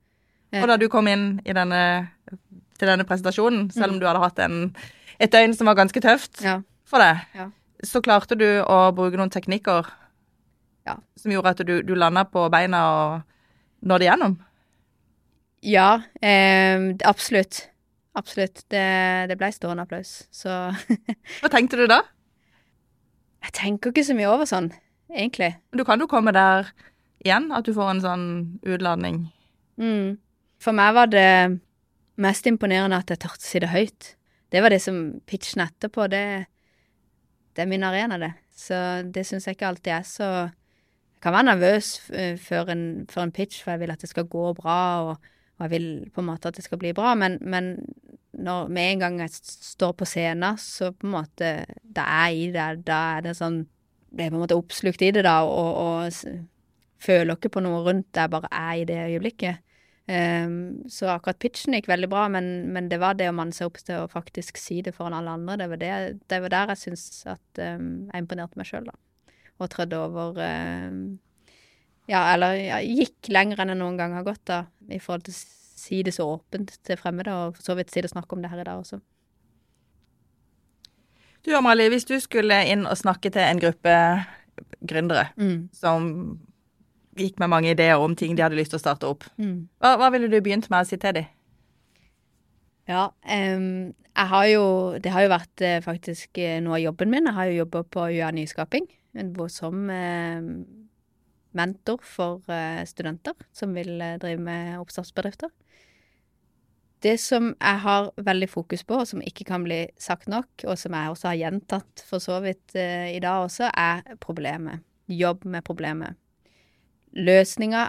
Og da du kom inn i denne, til denne presentasjonen, selv om du hadde hatt en, et døgn som var ganske tøft
Ja.
for deg,
Ja.
så klarte du å bruke noen teknikker
Ja.
som gjorde at du, du landa på beina og nådde igjennom.
Ja, eh, absolutt. Absolutt. Det, det ble stående applaus. Så *laughs*
Hva tenkte du da?
jeg tenker ikke så mye over sånn, egentlig.
Du kan jo komme der igjen, at du får en sånn utladning.
Mm. For meg var det mest imponerende at jeg turte å si det høyt. Det var det som pitchen etterpå. Det, det er min arena, det. Så det syns jeg ikke alltid er så Jeg kan være nervøs eh, før en, før en pitch, for jeg vil at det skal gå bra, og, og jeg vil på en måte at det skal bli bra, men, men når med en gang jeg står på scenen, så på en måte Da er jeg i det, da er det sånn er på en måte oppslukt i det, da, og, og føler ikke på noe rundt, jeg bare er i det øyeblikket. Um, så akkurat pitchen gikk veldig bra, men, men det var det å manne seg opp til å faktisk si det foran alle andre. Det var, det, det var der jeg syns at um, jeg imponerte meg sjøl, da. Og trødde over um, Ja, eller ja, gikk lenger enn jeg noen gang har gått, da, i forhold til å si det så åpent til fremmede, og for så vidt si det og snakke om det her i dag også.
Du Amalie, hvis du skulle inn og snakke til en gruppe gründere
Mm.
som gikk med mange ideer om ting de hadde lyst til å starte opp,
Mm.
hva, hva ville du begynt med å si til dem?
Ja, um, jeg har jo Det har jo vært eh, faktisk eh, noe av jobben min. Jeg har jo jobba på UiA Nyskaping som eh, mentor for eh, studenter som vil eh, drive med oppstartsbedrifter. Det som jeg har veldig fokus på, og som ikke kan bli sagt nok, og som jeg også har gjentatt for så vidt eh, i dag også, er problemet. Jobb med problemet. Løsninga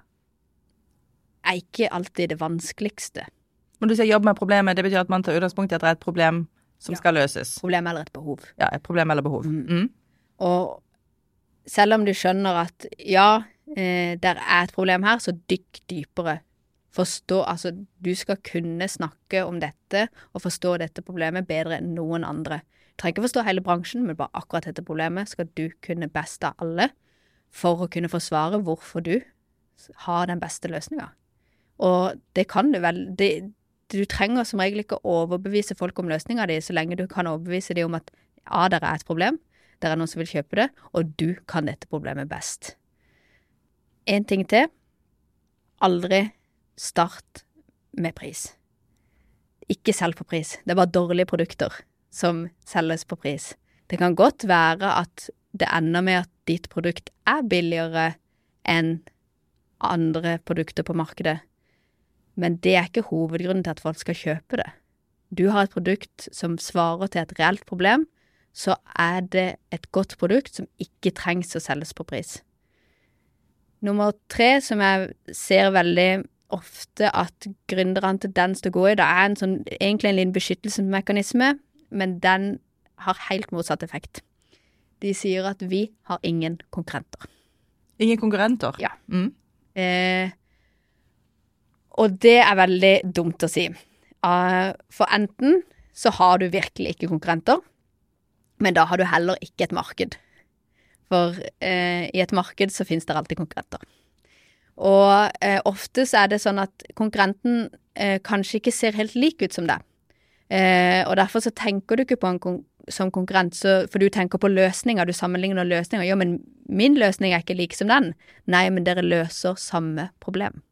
er ikke alltid det vanskeligste.
Når du sier jobb med problemet, det betyr at man tar utgangspunkt i at det er et problem som
Ja.
skal løses.
Problem eller et behov.
Ja, et problem eller behov.
Mm.
Mm.
Og selv om du skjønner at ja, eh, der er et problem her, så dykk dypere. Forstå, altså du skal kunne snakke om dette og forstå dette problemet bedre enn noen andre. Du trenger ikke forstå hele bransjen, men bare akkurat dette problemet skal du kunne best av alle for å kunne forsvare hvorfor du har den beste løsninga. Og det kan du vel det, Du trenger som regel ikke å overbevise folk om løsninga di, så lenge du kan overbevise dem om at ja, det er et problem, det er noen som vil kjøpe det, og du kan dette problemet best. En ting til. Aldri start med pris. Ikke selg på pris. Det er bare dårlige produkter som selges på pris. Det kan godt være at det ender med at ditt produkt er billigere enn andre produkter på markedet, men det er ikke hovedgrunnen til at folk skal kjøpe det. Du har et produkt som svarer til et reelt problem, så er det et godt produkt som ikke trengs å selges på pris. Nummer tre, som jeg ser veldig ofte at gründere har en tendens til å gå i, det er en sånn, egentlig en liten beskyttelsesmekanisme, men den har helt motsatt effekt. De sier at vi har ingen konkurrenter.
Ingen konkurrenter?
Ja.
Mm.
Eh, og det er veldig dumt å si. Uh, for enten så har du virkelig ikke konkurrenter, men da har du heller ikke et marked. For uh, i et marked så finnes det alltid konkurrenter. Og uh, ofte så er det sånn at konkurrenten kanskje ikke ser helt lik ut som deg. Og derfor så tenker du ikke på en som konkurrent, så, for du tenker på løsninger, du sammenligner løsninger. Ja, men min løsning er ikke lik som den. Nei, men dere løser samme problem.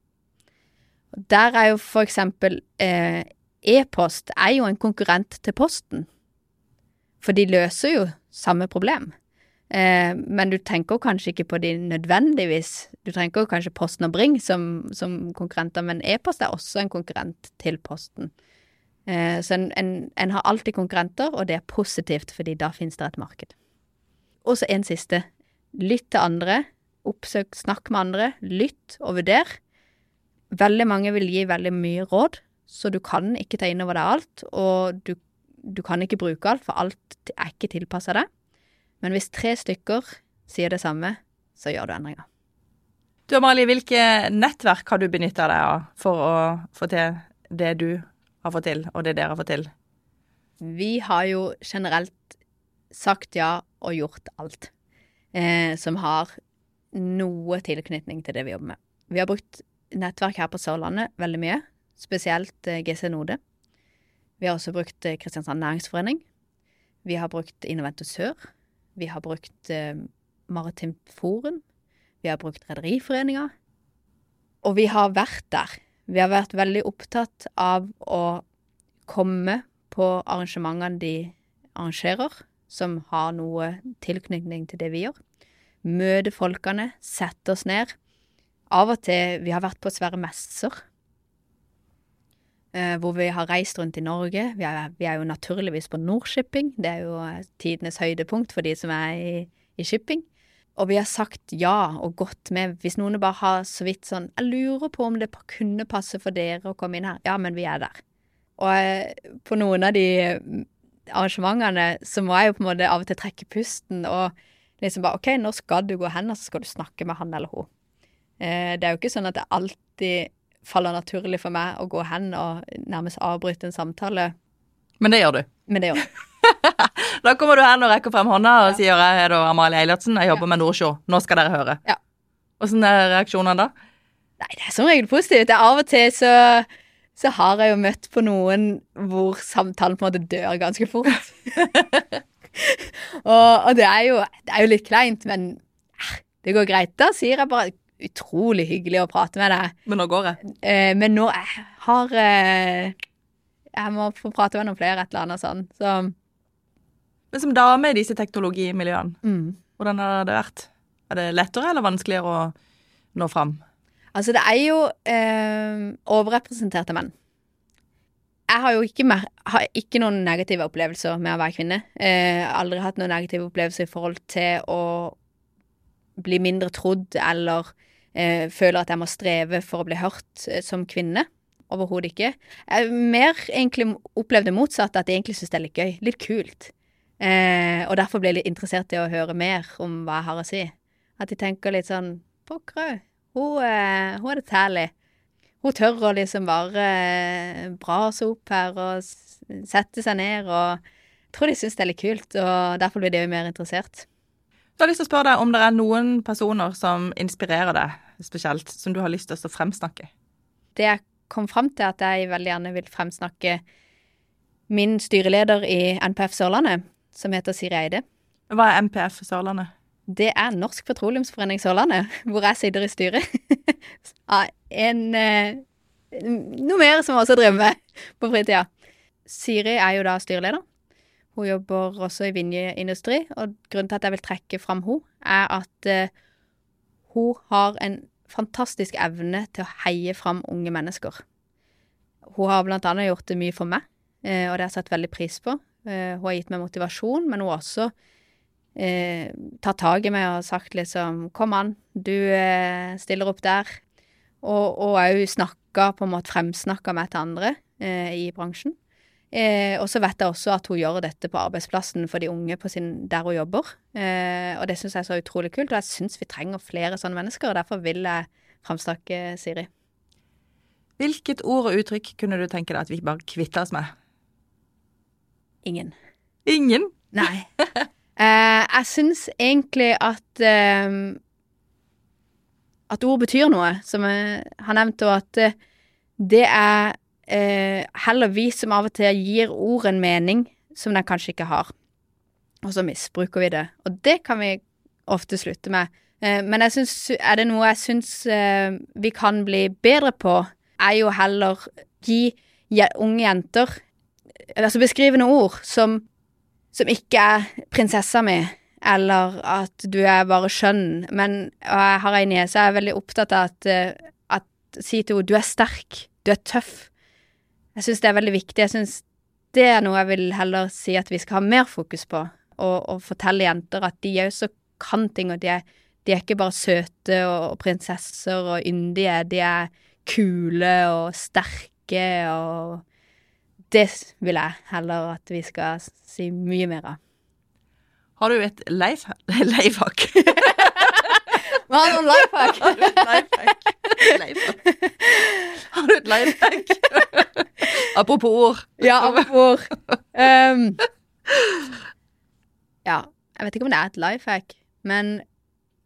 Der er jo for eksempel eh, e-post er jo en konkurrent til Posten. For de løser jo samme problem. Eh, men du tenker kanskje ikke på de nødvendigvis. Du tenker kanskje Posten og Bring som, som konkurrenter, men e-post er også en konkurrent til Posten. Eh, så en, en, en, har alltid konkurrenter, og det er positivt, fordi da finnes det et marked. Og så en siste. Lytt til andre. Oppsøk, snakk med andre. Lytt og vurder. Veldig mange vil gi veldig mye råd, så du kan ikke ta inn over deg alt. Og du, du kan ikke bruke alt, for alt er ikke tilpassa deg. Men hvis tre stykker sier det samme, så gjør du endringer.
Du Amalie, hvilke nettverk har du benytta deg av for å få til det du har fått til, og det dere har fått til?
Vi har jo generelt sagt ja og gjort alt eh, som har noe tilknytning til det vi jobber med. Vi har brukt nettverk her på Sørlandet veldig mye, spesielt eh, GC Node. Vi har også brukt eh, Kristiansand Næringsforening. Vi har brukt Innoventus Sør. Vi har brukt eh, Maritimt Forum. Vi har brukt Rederiforeninga. Og vi har vært der. Vi har vært veldig opptatt av å komme på arrangementene de arrangerer, som har noe tilknytning til det vi gjør. Møte folkene, sette oss ned. Av og til Vi har vært på svære messer. Eh, hvor vi har reist rundt i Norge. Vi er, vi er jo naturligvis på Nordshipping. Det er jo eh, tidenes høydepunkt for de som er i, i shipping. Og vi har sagt ja og gått med. Hvis noen bare har så vidt sånn Jeg lurer på om det kunne passe for dere å komme inn her. Ja, men vi er der. Og eh, på noen av de mm, arrangementene så må jeg jo på en måte av og til trekke pusten og liksom bare OK, nå skal du gå hen, og så skal du snakke med han eller hun. Det er jo ikke sånn at det alltid faller naturlig for meg å gå hen og nærmest avbryte en samtale.
Men det gjør du?
Men det gjør jeg. *laughs*
da kommer du hen og rekker frem hånda og ja. sier jeg er da Amalie Eilertsen, jeg jobber ja. med Nordsjå. Nå skal dere høre.
Ja.
Åssen er reaksjonene da?
Nei, det er som regel positivt. Av og til så, så har jeg jo møtt på noen hvor samtalen på en måte dør ganske fort. *laughs* og, og det, er jo, det er jo litt kleint, men eh, det går greit. Da sier jeg bare utrolig hyggelig å prate med deg.
Men nå går jeg.
Eh, men nå jeg har eh, Jeg må få prate med noen flere, et eller annet sånn. Så
Men som dame i disse teknologimiljøene,
mm.
hvordan har det vært? Er det lettere eller vanskeligere å nå fram?
Altså, det er jo eh, overrepresenterte menn. Jeg har jo ikke, mer, har ikke, noen negative opplevelser med å være kvinne. Eh, aldri hatt noen negative opplevelser i forhold til å bli mindre trodd eller eh, føler at jeg må streve for å bli hørt eh, som kvinne. Overhodet ikke. Jeg mer egentlig opplevde motsatt, at jeg egentlig syns det er litt gøy. Litt kult. Eh, og derfor ble jeg litt interessert i å høre mer om hva jeg har å si. At de tenker litt sånn Pokker, hun, eh, hun er det tærlig. Hun tør å liksom bare eh, brase opp her og sette seg ned og jeg tror de syns det er litt kult, og derfor blir de jo mer interessert.
Jeg har lyst til å spørre deg om det er noen personer som inspirerer deg spesielt, som du har lyst til å fremsnakke?
Det jeg kom fram til, at jeg veldig gjerne vil fremsnakke min styreleder i NPF Sørlandet, som heter Siri Eide.
Hva er MPF Sørlandet?
Det er Norsk Petroleumsforening Sørlandet, hvor jeg sitter i styret. *laughs* en eh, Noe mer som også driver med på fritida. Siri er jo da styreleder. Hun jobber også i Vinje-industri, og grunnen til at jeg vil trekke fram hun, er at uh, hun har en fantastisk evne til å heie fram unge mennesker. Hun har blant annet gjort det mye for meg, uh, og det har jeg satt veldig pris på. Uh, hun har gitt meg motivasjon, men hun har også eh, tatt tak i meg og sagt liksom Kom an, du eh, stiller opp der. Og òg snakka, på en måte fremsnakka meg til andre eh, i bransjen. Eh, og så vet jeg også at hun gjør dette på arbeidsplassen for de unge sin, der hun jobber. Eh, og det syns jeg er så utrolig kult, og jeg syns vi trenger flere sånne mennesker. og Derfor vil jeg framsnakke Siri.
Hvilket ord og uttrykk kunne du tenke deg at vi bare kvitter oss med?
Ingen.
Ingen?
Nei. *laughs* Eh, jeg syns egentlig at eh, At ord betyr noe, som jeg har nevnt, og at eh, det er eh, heller vi som av og til gir ord en mening som den kanskje ikke har. Og så misbruker vi det. Og det kan vi ofte slutte med. Eh, men jeg synes, er det noe jeg syns eh, vi kan bli bedre på, er jo heller gi unge jenter Altså beskrivende ord som som ikke er prinsessa mi, eller at du er bare skjønn. Men og jeg har ei niese jeg er veldig opptatt av at, eh, at si til henne du er sterk, du er tøff. Jeg syns det er veldig viktig. Jeg syns det er noe jeg vil heller si at vi skal ha mer fokus på. Og, og fortelle jenter at de også kan ting, og de er, de er ikke bare søte og, og prinsesser og yndige. De er kule og sterke og det vil jeg heller at vi skal si mye mer av.
Har du et life-?
Hva *laughs* har noen life hack?
Har du et? Lifehack. Har du et lifehack? Apropos ord.
Ja, apropos um, Ja, jeg vet ikke om det er et life hack, men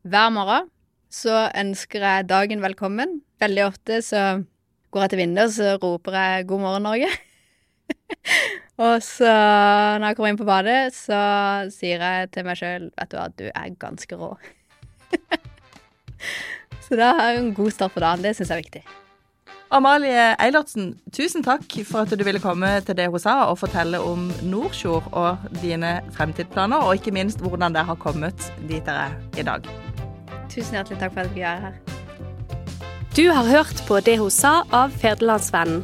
hver morgen så ønsker jeg dagen velkommen. Veldig ofte så går jeg til vinduet og så roper jeg 'God morgen, Norge'. *laughs* og så, når jeg kommer inn på badet, så sier jeg til meg sjøl Vet du hva, du er ganske rå. *laughs* så da har jeg en god start på dagen. Det syns jeg er viktig.
Amalie Eilertsen, tusen takk for at du ville komme til det hun sa og fortelle om Nordsjord og dine fremtidsplaner, og ikke minst hvordan det har kommet dit dere er i dag.
Tusen hjertelig takk for at jeg fikk være her.
Du har hørt på Det hun sa av Federlandsvennen.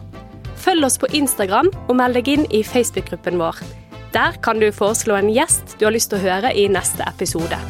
Følg oss på Instagram og meld deg inn i Facebook-gruppen vår. Der kan du foreslå en gjest du har lyst til å høre i neste episode.